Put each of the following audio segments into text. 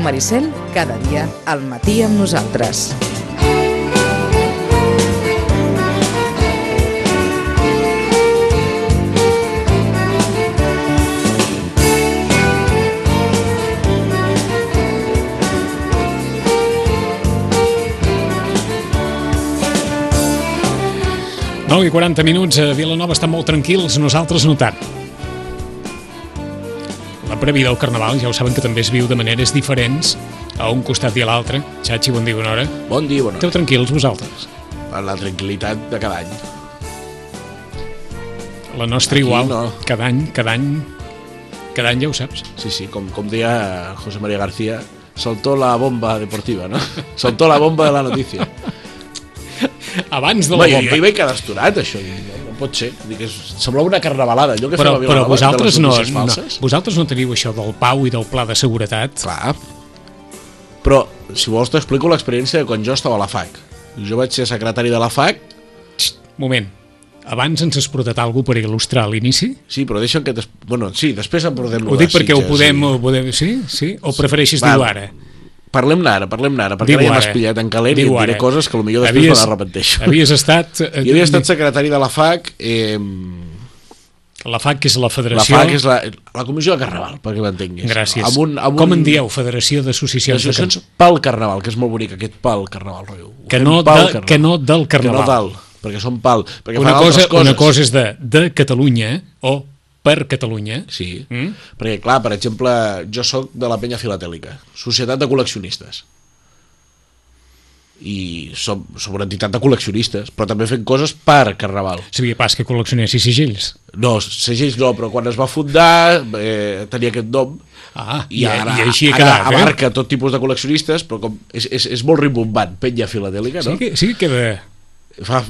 Ràdio Maricel, cada dia, al matí amb nosaltres. Nou i 40 minuts, a Vilanova estan molt tranquils, nosaltres no tant. La prèvia del Carnaval ja ho saben que també es viu de maneres diferents a un costat i a l'altre. Xachi, bon dia, bona hora. Bon dia, bona Esteu hora. tranquils vosaltres? Per la tranquil·litat de cada any. La nostra Aquí igual, no. cada any, cada any, cada any ja ho saps. Sí, sí, com, com deia José María García, soltó la bomba deportiva, no? Soltó la bomba de la notícia. Abans de la Home, jo, jo bomba. hi vaig quedar estorat, això. Pot ser. Dic, és, semblava una carnavalada. Allò que Però, fem a però vosaltres no, no, vosaltres no teniu això del pau i del pla de seguretat. Clar. Però, si vols, t'explico l'experiència de quan jo estava a la FAC. Jo vaig ser secretari de la FAC, Moment, abans ens has portat alguna per il·lustrar l'inici? sí, però deixa'm que... Des... Bueno, sí, després en portem Ho dic perquè ho podem, ho podem... Sí? Sí? O prefereixis Va, dir-ho ara? Parlem-ne ara, parlem-ne ara, perquè Diu ara ja m'has pillat en calent i et diré ara. coses que potser després Havies- me n'arrepenteixo. Havies estat... eh, Jo havia estat secretari de la FAC, eh, La FAC, és la la Federació... FAC és la, la comissió de Carnaval, perquè m'entenguis. Gràcies. Amb un, amb Com un, en dieu? Federació d'Associacions de Cançons. pel Carnaval, que és molt bonic, aquest pel Carnaval, rotllo. Que no, de, que no del Que no Carnaval. dalt, perquè són pal. Perquè una, cosa, coses. una cosa és de, de Catalunya o per Catalunya. Sí, Mm? perquè clar, per exemple, jo sóc de la penya filatèlica, Societat de Col·leccionistes. I som, som una entitat de col·leccionistes, però també fem coses per Carnaval. Sabia pas que col·leccionessis sigells. No, segells no, però quan es va fundar eh, tenia aquest nom Ah, i, ara, i així ara quedat, eh? abarca tot tipus de col·leccionistes, però com és, és, és molt rimbombant, penya filatèlica, Sí no? que, sí que queda... Fa,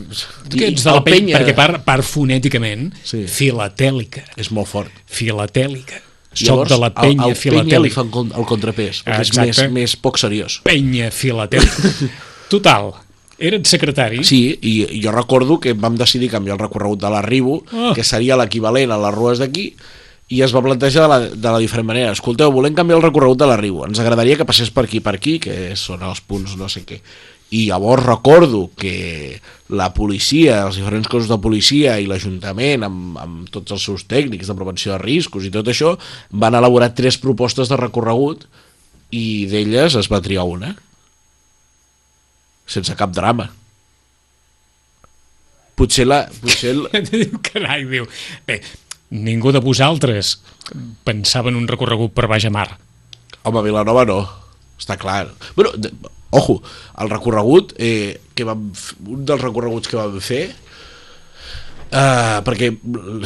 que ets de la el penya, perquè part, part fonèticament, Sí. filatèlica. és molt fort. Filatèlica. Soc de la penya al penya li filatèlica. fan el contrapès, perquè és Exacte. més, més poc seriós. Penya filatèlica. Total, eres secretari. Sí, i, jo recordo que vam decidir canviar el recorregut de l'Arribo, Ah. que seria l'equivalent a les rues d'aquí, i es va plantejar de la, de la diferent manera. Escolteu, volem canviar el recorregut de l'Arribo. Ens agradaria que passés per aquí per aquí, que són els punts no sé què. I llavors recordo que la policia, els diferents cossos de policia i l'Ajuntament, amb, amb tots els seus tècnics de prevenció de riscos i tot això, van elaborar tres propostes de recorregut i d'elles es va triar una. Sense cap drama. Potser la... Potser la... Carai, diu... Bé, ningú de vosaltres pensava en un recorregut per baix a mar. Home, Vilanova no, està clar. Bueno, de, ojo, el recorregut, eh, que vam, un dels recorreguts que vam fer, eh, perquè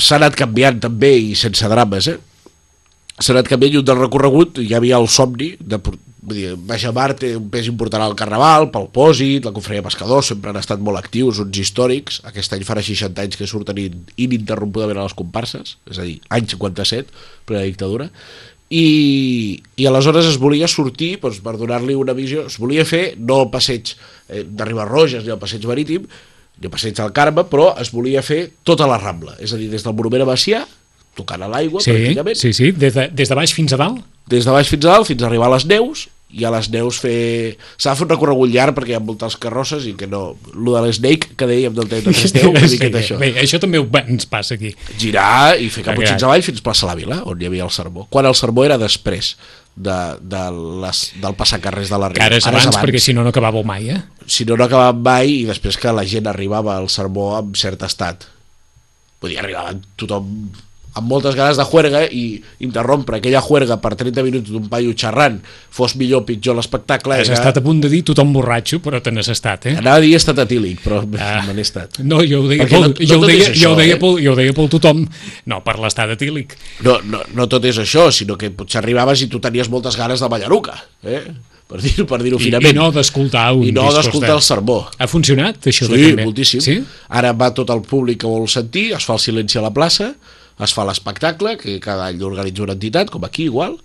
s'ha anat canviant també i sense drames, eh? S'ha anat canviant i un del recorregut hi havia el somni de, vull dir, Baixa Mar té un pes important al Carnaval, pel Pòsit, la Confraria Pescador, sempre han estat molt actius, uns històrics. Aquest any farà 60 anys que surten in, ininterrompudament a les comparses, és a dir, any 57, plena dictadura. I, i aleshores es volia sortir doncs, per donar-li una visió, es volia fer no el passeig eh, de Ribarroges ni el passeig marítim ni el passeig del Carme, però es volia fer tota la Rambla, és a dir, des del Monument a Macià tocant a l'aigua Sí, pràcticament. sí, sí, des de, des de baix fins a dalt. des de baix fins a dalt fins a arribar a les neus i a les neus fer... S'ha de fer un recorregut llarg perquè hi ha moltes carrosses i que no... Lo de l'Snake que dèiem del 33 10, una miqueta això. Bé, això també ho, ens passa aquí. Girar i fer caputxins avall fins plaça la Vila, on hi havia el sermó. Quan el sermó era després de, de les, del passacarrers de la Riba. ara és abans, perquè si no, no acabàveu mai, eh? si no, no acabàvem mai i després que la gent arribava al sermó amb cert estat. Vull dir, arribaven tothom amb moltes ganes de juerga i interrompre aquella juerga per 30 minuts d'un paio xerrant fos millor o pitjor l'espectacle Has estat a punt de dir tothom borratxo, però te n'has estat, eh? anava a dir estat etílic però Ah. me n'he estat No, jo ho deia, Perquè pel, no- no jo, ho deia, jo, ho deia eh? pel, jo ho deia pel tothom, no per l'estat etílic. no, no, no tot és això sinó que potser arribaves i tu tenies moltes ganes de ballaruca eh? per dir-ho per dir I, finament I no d'escoltar un I no d'escoltar de... el sermó Ha funcionat, això de Sí, també? moltíssim. Sí? Ara va tot el públic que vol sentir, es fa el silenci a la plaça, es fa l'espectacle, que cada any l'organitza una entitat, com aquí igual,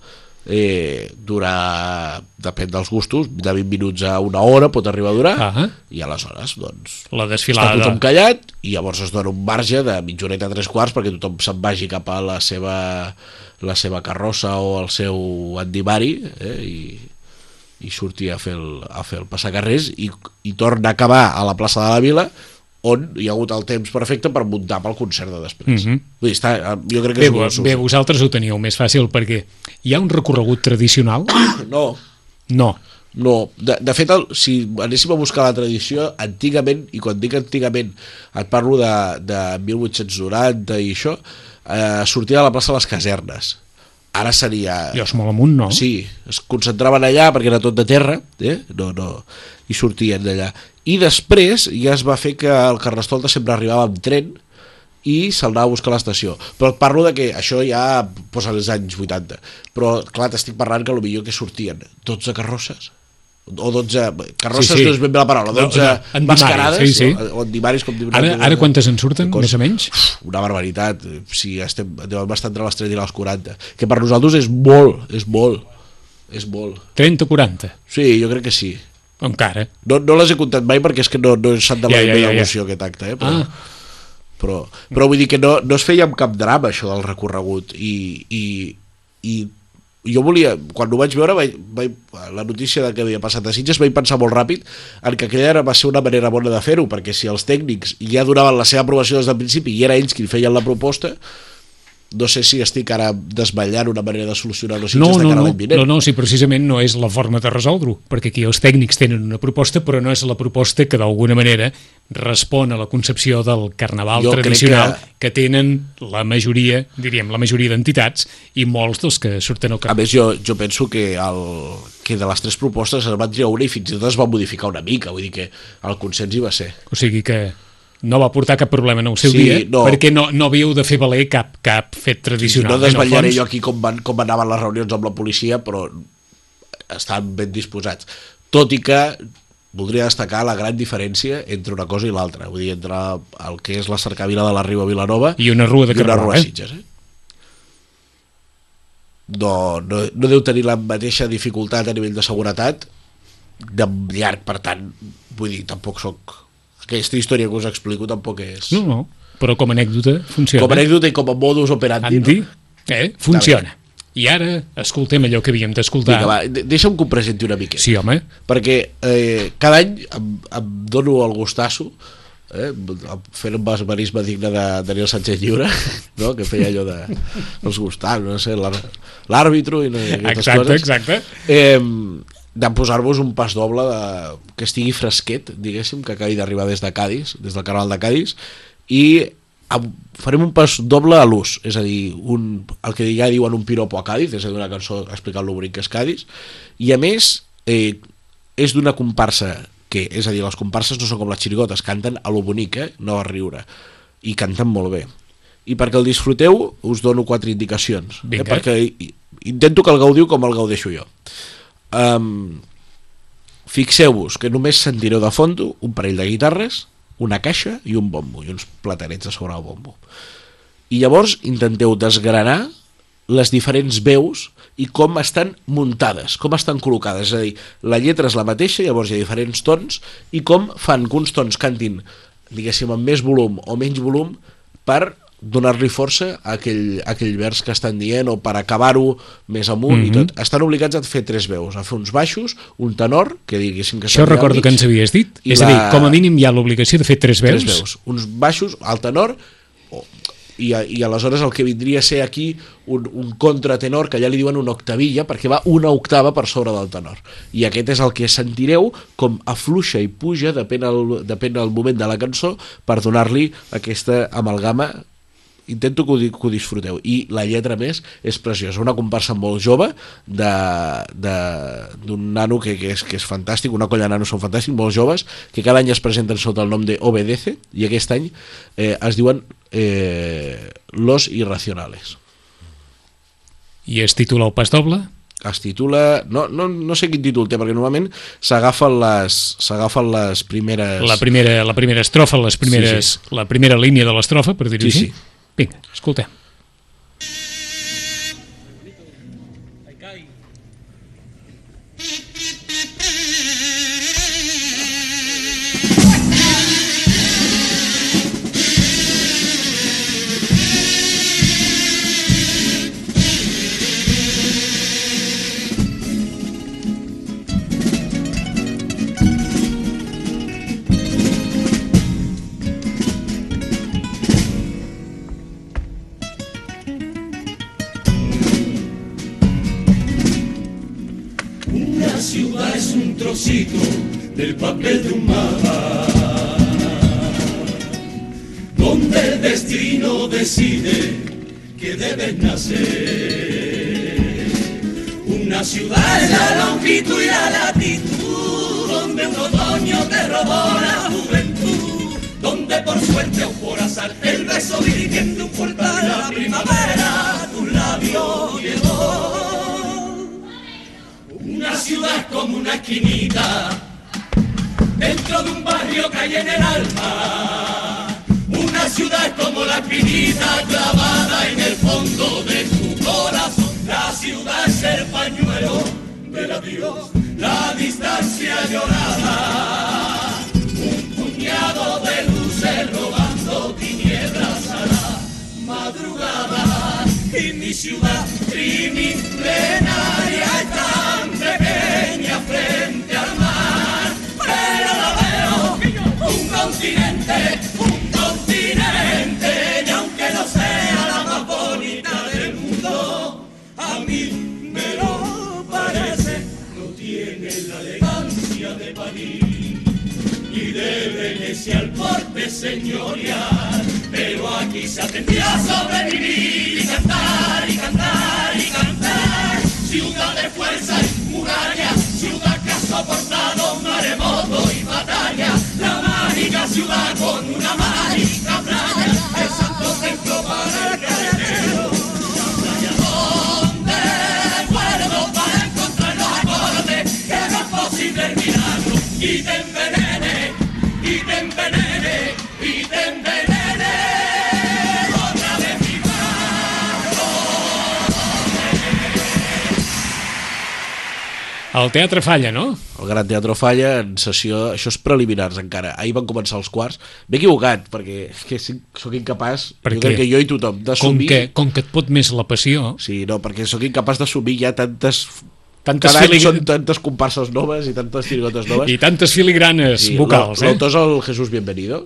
eh, dura, depèn dels gustos, de 20 minuts a una hora pot arribar a durar, Ah. i aleshores, doncs, La està desfilada... tothom callat, i llavors es dona un marge de mitja horeta a tres quarts perquè tothom se'n vagi cap a la seva, la seva carrossa o el seu endimari, eh, i, i sortir a fer el, a fer el passacarrers i, i torna a acabar a la plaça de la Vila on hi ha hagut el temps perfecte per muntar pel concert de després. Mhm. Vull dir, està, jo crec que Bé, és bé, vosaltres ho teníeu més fàcil perquè hi ha un recorregut tradicional? No, No. no. De, de fet, el, si anéssim a buscar la tradició, antigament, i quan dic antigament et parlo de, de 1890 i això, eh, sortia de la plaça de les casernes. Ara seria... Jo és molt amunt, no? Sí, es concentraven allà perquè era tot de terra, eh? no, no, i sortien d'allà. I després ja es va fer que el Carnestolta sempre arribava amb tren i se'l anava a buscar a l'estació. Però parlo de que això ja posa als anys 80. Però, clar, t'estic parlant que potser que sortien 12 carrosses o 12... Carrosses Sí, sí. no és ben bé la paraula, No, 12 no, endimaris, mascarades, sí, sí. o endimaris, com diuen. Ara, ara quantes en surten, Cos- més o menys? una barbaritat si estem, devem estar entre les 30 i les 40 que per nosaltres és molt és molt, és molt 30 o 40? sí, jo crec que sí Encara. no, no les he comptat mai perquè és que no, no s'han de la ja, ja, ja, ja. aquest acte eh? però, Ah. però, però vull dir que no, no es feia amb cap drama això del recorregut i, i, i jo volia, quan ho vaig veure vaig, vaig, la notícia de que havia passat a Sitges vaig pensar molt ràpid en que aquella era, va ser una manera bona de fer-ho perquè si els tècnics ja donaven la seva aprovació des del principi i era ells qui feien la proposta no sé si estic ara desvetllant una manera de solucionar No, Sitges de no, cara a no, vinent no, no, si precisament no és la forma de resoldre-ho, perquè aquí els tècnics tenen una proposta, però no és la proposta que d'alguna manera respon a la concepció del carnaval Jo tradicional que... que- tenen la majoria, diríem, la majoria d'entitats i molts dels que surten al A carnaval. més, jo, jo penso que, el, que de les tres propostes es van triar una i fins i tot es va modificar una mica, vull dir que el consens hi va ser. O sigui que no va portar cap problema en el seu Sí, dia, no. perquè no, no havíeu de fer valer cap, cap fet Sí, tradicional. no eh, desvetllaré fons. jo aquí com, van, com anaven les reunions amb la policia, però estan ben disposats. Tot i que voldria destacar la gran diferència entre una cosa i l'altra, vull dir, entre el que és la cercavila de la Riba Vilanova I una rua de i una rua eh? Sitges. Eh? No, no, no deu tenir la mateixa dificultat a nivell de seguretat de llarg, per tant, vull dir, tampoc sóc... Aquesta història que us explico tampoc és... No, no, però com a anècdota funciona. Com a anècdota i com a modus operandi. Andy, No? eh, funciona. I ara escoltem allò que havíem d'escoltar. Vinga, va, de- deixa'm que ho presenti una miqueta. Sí, home. perquè eh, cada any em, em dono el gustasso eh, fent un basmarisme digne de Daniel Sánchez Lliure no? que feia allò de els gustar, no sé, l'àr- l'àrbitro i no, aquestes Exacte, coses exacte. eh, de posar-vos un pas doble de, que estigui fresquet, diguéssim, que acabi d'arribar des de Cádiz, des del canal de Cádiz i farem un pas doble a l'ús, és a dir, un, el que ja diuen un piropo a Cádiz, és a dir, una cançó explicant lo bonic que és Cádiz, i a més eh, és d'una comparsa que, és a dir, les comparses no són com les xirigotes, canten a lo bonic, eh? no a riure, i canten molt bé. I perquè el disfruteu us dono quatre indicacions, eh? Vinga. perquè i- intento que el gaudiu com el gaudeixo jo. Um, Fixeu-vos que només sentireu de fondo un parell de guitarres, una caixa i un bombo, i uns platanets a sobre el bombo. I llavors intenteu desgranar les diferents veus i com estan muntades, com estan col·locades. És a dir, la lletra és la mateixa, llavors hi ha diferents tons, i com fan que uns tons cantin, diguéssim, amb més volum o menys volum, per donar-li força a aquell, a aquell vers que estan dient o per acabar-ho més amunt mm -hmm. i tot. Estan obligats a fer tres veus, a fer uns baixos, un tenor, que diguéssim que Això recordo mig, que ens havies dit. És a la- dir, com a mínim hi ha l'obligació de fer tres veus. tres veus, uns baixos, al tenor o, i, a- i aleshores el que vindria a ser aquí un, un contratenor que ja li diuen una octavilla perquè va una octava per sobre del tenor i aquest és el que sentireu com afluixa i puja depèn el, depèn el moment de la cançó per donar-li aquesta amalgama intento que ho, que ho disfruteu i la lletra més és preciosa una comparsa molt jove d'un nano que, que, és, que és fantàstic una colla de nanos són fantàstics, molt joves que cada any es presenten sota el nom de Obedece i aquest any eh, es diuen eh, Los Irracionales I es titula El pas doble? es titula, no, no, no sé quin títol té perquè normalment s'agafen les s'agafen les primeres La primera, la primera estrofa, les primeres, Sí, la primera línia de l'estrofa, per dir-ho Sí, així. sí. Vinga, escoltem. Una ciudad es la longitud y la latitud, donde un otoño te robó la juventud, donde por suerte o por azar el beso dirigiendo un portal de la primavera, tus labios llegó. Una ciudad como una esquinita dentro de un barrio que hay en el alma. Una ciudad es como la espinita clavada en el fondo de tu corazón. La ciudad es el pañuelo del adiós, la distancia llorada. Un puñado de luces robando tinieblas a la madrugada. Y mi ciudad trimilenaria es tan pequeña frente al mar. Pero la veo un continente. Al porte señorial. Pero aquí se aprendió a sobrevivir y cantar y cantar y cantar. Ciudad de fuerza y muralla, ciudad que ha soportado maremoto y batalla. La mágica ciudad con una mágica El teatre falla, no? El Gran Teatre Falla en sessió, això és preliminars encara. Ahir van començar els quarts. M'he equivocat, perquè que sóc incapaç, Per jo què? crec que jo i tothom, Com d'assumir... que, com que et pot més la passió, Sí, no, perquè sóc incapaç d'assumir ja tantes... Tantes Cada filig- són tantes comparses noves i tantes tirigotes noves. i tantes filigranes Sí, vocals, eh? L'autor és el Jesús Bienvenido,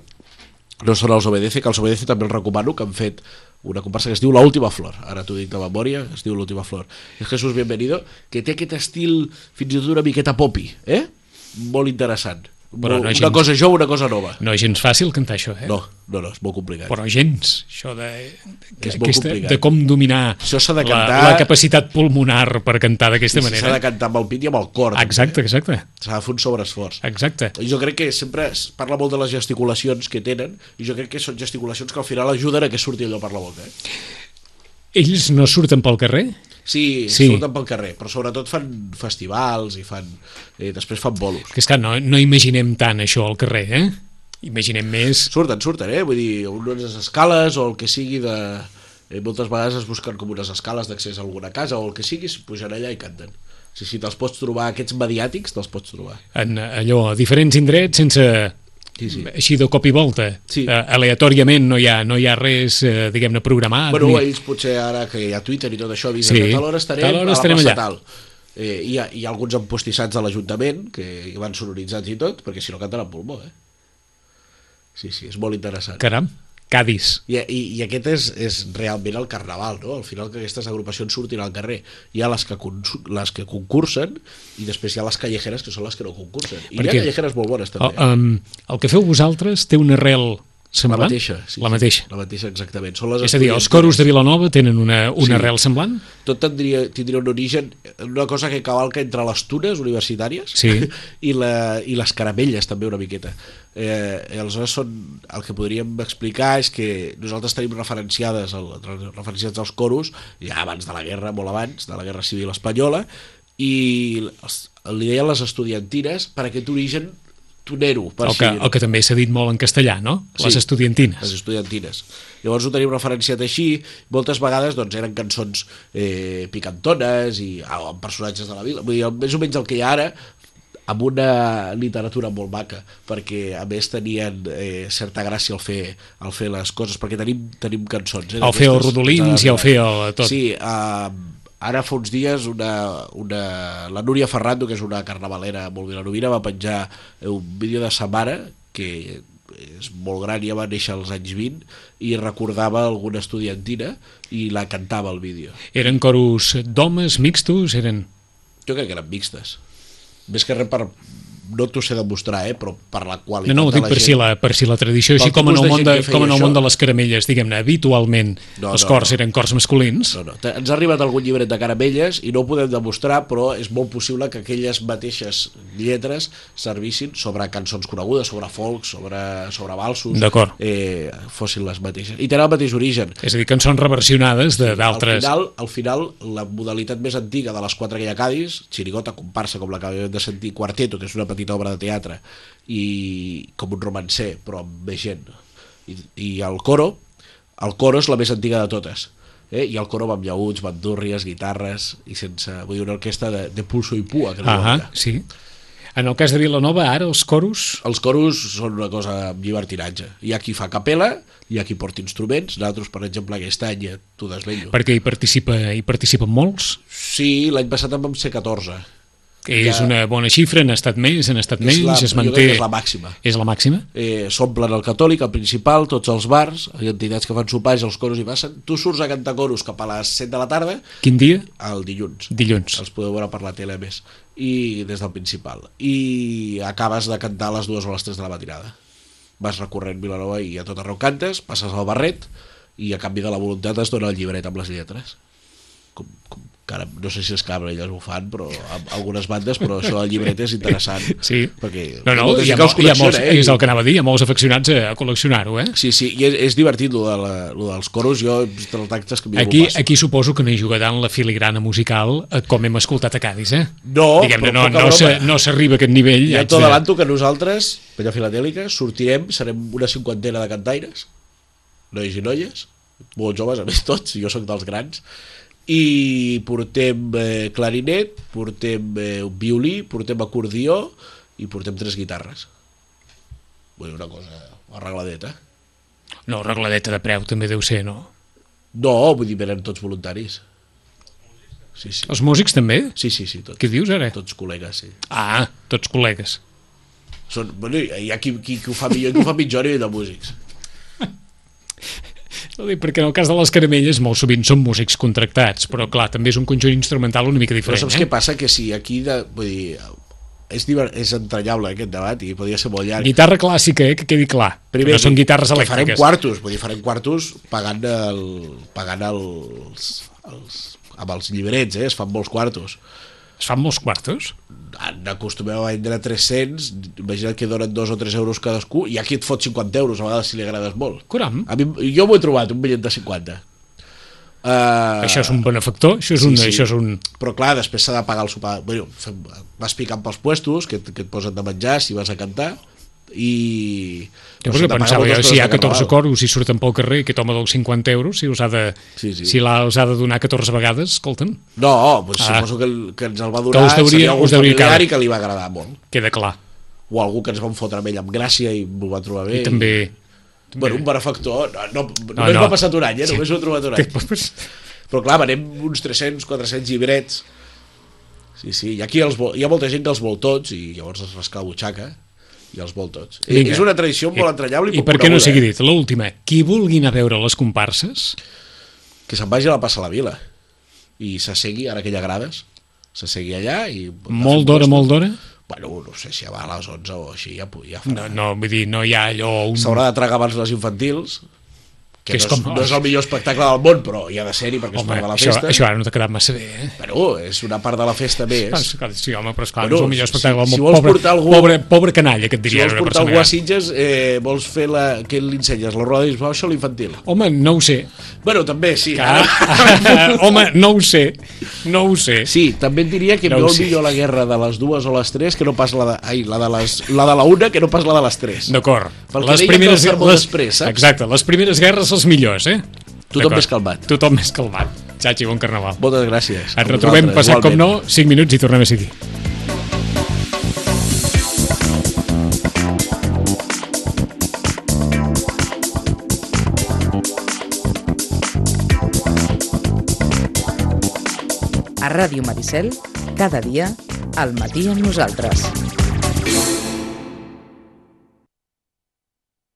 no són els Obedece, que els Obedece també els recomano, que han fet una comparsa que es diu La Última Flor, ara t'ho dic de memòria, es diu L'Última Flor. És Jesús Bienvenido, que té aquest estil fins i tot una miqueta popi, eh? Molt interessant. Però no és una gens- cosa jove, una cosa nova. No és gens fàcil cantar això, eh? No, no, no, és molt complicat. Però gens, això de, És molt aquesta, de com dominar Això de la, cantar- la capacitat pulmonar per cantar d'aquesta I S'ha manera. de cantar amb el pit i amb el cor. també. Exacte, exacte, S'ha de fer un sobreesforç. exacte. I jo crec que sempre es parla molt de les gesticulacions que tenen i jo crec que són gesticulacions que al final ajuden a que surti allò per la boca. Eh? Ells no surten pel carrer? Sí, Sí. surten pel carrer, però sobretot fan festivals i fan, eh, després fan bolos. Que és que no, no imaginem tant això al carrer, eh? Imaginem més... Surten, surten, eh? Vull dir, unes escales o el que sigui de... Eh, moltes vegades es busquen com unes escales d'accés a alguna casa o el que sigui, pugen allà i canten. Sí, sí, te'ls pots trobar, aquests mediàtics te'ls pots trobar. en allò, a diferents indrets sense Sí, sí. així de cop i volta Sí. uh, aleatòriament no hi ha, no hi ha res uh, diguem-ne programat Bueno, ni... ells potser ara que hi ha Twitter i tot això avisen Sí. que a tal hora estarem, Tal hora a la estarem plaça allà. tal. Eh, hi, ha, hi ha alguns empostissats de l'Ajuntament que van sonoritzats i tot, perquè si no canten en pulmó, eh? Sí, sí, és molt interessant. caram, Cádiz I, i, i aquest és, és realment el carnaval, no? Al final que aquestes agrupacions surtin al carrer. Hi ha les que, les que concursen i després hi ha les callejeres que són les que no concursen. I Perquè- hi ha callejeres molt bones també. el, um, el que feu vosaltres té una arrel semblant? La mateixa. Sí, la sí, mateixa. La mateixa, exactament. Són les És a dir, els coros de Vilanova tenen una, una Sí. arrel semblant? Tot tindria, tindria un origen, una cosa que cavalca entre les tunes universitàries Sí. i, la, i les caramelles també una miqueta. Eh, aleshores són, el que podríem explicar és que nosaltres tenim referenciades el, referenciats als coros ja abans de la guerra, molt abans de la guerra civil espanyola i els, li deien les estudiantines per aquest origen tonero per El que, el que també s'ha dit molt en castellà, no? Les Sí, estudiantines. Les estudiantines. Llavors ho tenim referenciat així, moltes vegades doncs, eren cançons eh, picantones i ah, amb personatges de la vila, vull dir, més o menys el que hi ha ara amb una literatura molt maca perquè a més tenien eh, certa gràcia al fer, al fer les coses perquè tenim, tenim cançons eh, El fer els rodolins i el fer el, tot. Sí, uh, ara fa uns dies una, una, la Núria Ferrando, que és una carnavalera molt vilanovina, va penjar un vídeo de sa mare, que és molt gran, ja va néixer als anys 20, i recordava alguna estudiantina i la cantava al vídeo. Eren coros d'homes, mixtos, eren... Jo crec que eren mixtes. Més que res per... No t'ho sé demostrar, eh? però per la qualitat No, no, ho de dic la per gent. si la, per si la tradició, així com en el de món de, feia com en el món de les caramelles, diguem-ne, habitualment No, els no, cors no. eren cors masculins. No, no. Ens ha arribat algun llibret de caramelles i no ho podem demostrar, però és molt possible que aquelles mateixes lletres servissin sobre cançons conegudes, sobre folk, sobre, sobre valsos, D'acord. eh, fossin les mateixes. I tenen el mateix origen. És a dir, cançons reversionades de- Al d'altres... final, al final, la modalitat més antiga de les quatre que hi ha a Cádiz, xirigota, comparsa, com l'acabem de sentir, quarteto, que és una petita obra de teatre, i com un romancer, però amb més gent. I, i el coro, el coro és la més antiga de totes. Eh? I el coro va amb llauts, bandúrries, guitarres, i sense... Vull dir, una orquestra de, de pulso i pua. Que Ah, sí. En el cas de Vilanova, ara els coros... Els coros són una cosa amb llibertinatge. Hi ha qui fa capella, hi ha qui porta instruments, nosaltres, per exemple, aquest any, ja t'ho desvello. perquè hi, participa, hi participen molts, Sí, l'any passat en vam ser 14. Que és una bona xifra, han estat més, han estat menys, la- es manté... és la màxima. És la màxima? eh, s'omplen el catòlic, el principal, tots els bars, ha entitats que fan sopars i els coros hi passen. Tu surts a cantar coros cap a les 7 de la tarda, Quin dia? el dilluns. Dilluns. Els podeu veure per la tele més. I des del principal. I acabes de cantar a les 2 o a les 3 de la matinada. Vas recorrent Vilanova i a tot arreu cantes, passes al barret i a canvi de la voluntat es dona el llibret amb les lletres. Com, com, cara, no sé si és cabra, elles ho fan, però amb algunes bandes, però això del llibret és interessant. Sí. Perquè No, no, hi ha, que els hi ha molts, eh? és el que anava a dir, hi ha molts afeccionats a, a col·leccionar-ho, eh? Sí, sí, i és, és divertit lo, de la, lo dels coros, jo dels actes que Aquí, aquí suposo que no hi juga tant la filigrana musical eh, com hem escoltat a Cádiz, eh? No, Diguem-ne, però no, no, no s'arriba a aquest nivell. Ja t'ho de- adelanto que nosaltres, Penya Filatèlica, sortirem, serem una cinquantena de cantaires, nois i noies, molt joves, a més tots, jo sóc dels grans, i portem eh, clarinet, portem eh, violí, portem acordió i portem tres guitarres. Vull dir, una cosa arregladeta. No, regladeta de preu també deu ser, no? No, vull dir, venen tots voluntaris. Sí, sí. Els músics també? Sí, sí, sí, tots. Què dius ara? Tots col·legues, sí. Ah, tots col·legues. Són, bueno, hi ha qui, qui, qui ho fa millor i qui ho fa pitjor a nivell de músics. Perquè en el cas de les caramelles molt sovint són músics contractats, però clar, també és un conjunt instrumental una mica Però diferent. saps eh? què passa? Que si aquí, de, vull dir, és, diver, és entranyable aquest debat i podria ser molt llarg. Guitarra clàssica, eh, que quedi clar. Primer, no són guitarres que farem elèctriques. quartos, vull dir, farem quartos pagant, el, pagant els, els, amb els llibrets, eh? es fan molts quartos. Es fan molts quartos? Acostumem a vendre 300, imagina't que donen 2 o 3 euros cadascú, i aquí et fot 50 euros, a vegades si li agrades molt. Caram. A mi, jo m'ho he trobat, un bitllet de 50. Uh, Això és un benefactor? Això és un... Això és un... Però clar, després s'ha de pagar el sopar. Bueno, fem, vas picant pels puestos que, que et posen de menjar si vas a cantar i... Jo perquè pensava, jo, si hi ha de 14 carnaval. coros i surten pel carrer, que toma dels 50 euros, si els ha de, Sí, sí. si els ha de donar 14 vegades, escolta'm, No, doncs Ah. suposo que, el, que ens el va Que donar us deuria- seria us deuria familiar i que li va agradar molt. queda clar. O algú que ens vam fotre amb ell amb gràcia i m'ho va trobar bé. I també... Bueno, un benefactor, no, no, No, només no. m'ha passat un any, eh? només ho he trobat un any. Que- Però clar, venem uns 300, 400 llibrets. Sí, sí, i aquí els vol, hi ha molta gent que els vol tots i llavors es rasca la butxaca i els vol tots. I, Vinga. és una tradició molt entranyable i, I per què no sigui dit? L'última, qui vulgui anar a veure les comparses, Que se'n vagi a la Passa a la Vila i s'assegui, ara que hi ha grades, s'assegui allà i... molt d'hora, molt d'hora, Bueno, no sé si va a les 11 o així, ja, ja farà. No, no, vull dir, no hi ha allò... Un... S'haurà de tragar abans les infantils, que, Que és no, és, com- no és el millor espectacle del món, però hi ha de ser-hi perquè és Home, part de la això, festa. això ara no t'ha quedat massa bé, eh? Bueno, és una part de la festa més. Sí, home, però esclar, Bueno, no és el millor si- espectacle. si del món. vols pobre, portar algú- pobre, pobre canalla, que et Si diria vols una portar algú a gran. Sitges, eh, vols fer la... Què li ensenyes? La roda d'Isbau o l'infantil? Home, no ho sé. Bueno, també, sí. Ah, home, no ho sé. No ho sé. Sí, també et diria que No sé. millor la guerra de les dues o les tres que no pas la de, ai, la de, les, la de la una que no pas la de les tres. D'acord. Pel que deia del sermó després, saps? Exacte, les primeres guerres els millors, eh? Tothom més calmat. Tothom més calmat. Xachi, bon carnaval. Moltes gràcies. Ens retrobem passat, com no, 5 minuts i tornem a seguir. A Ràdio Maricel, cada dia, al matí amb nosaltres.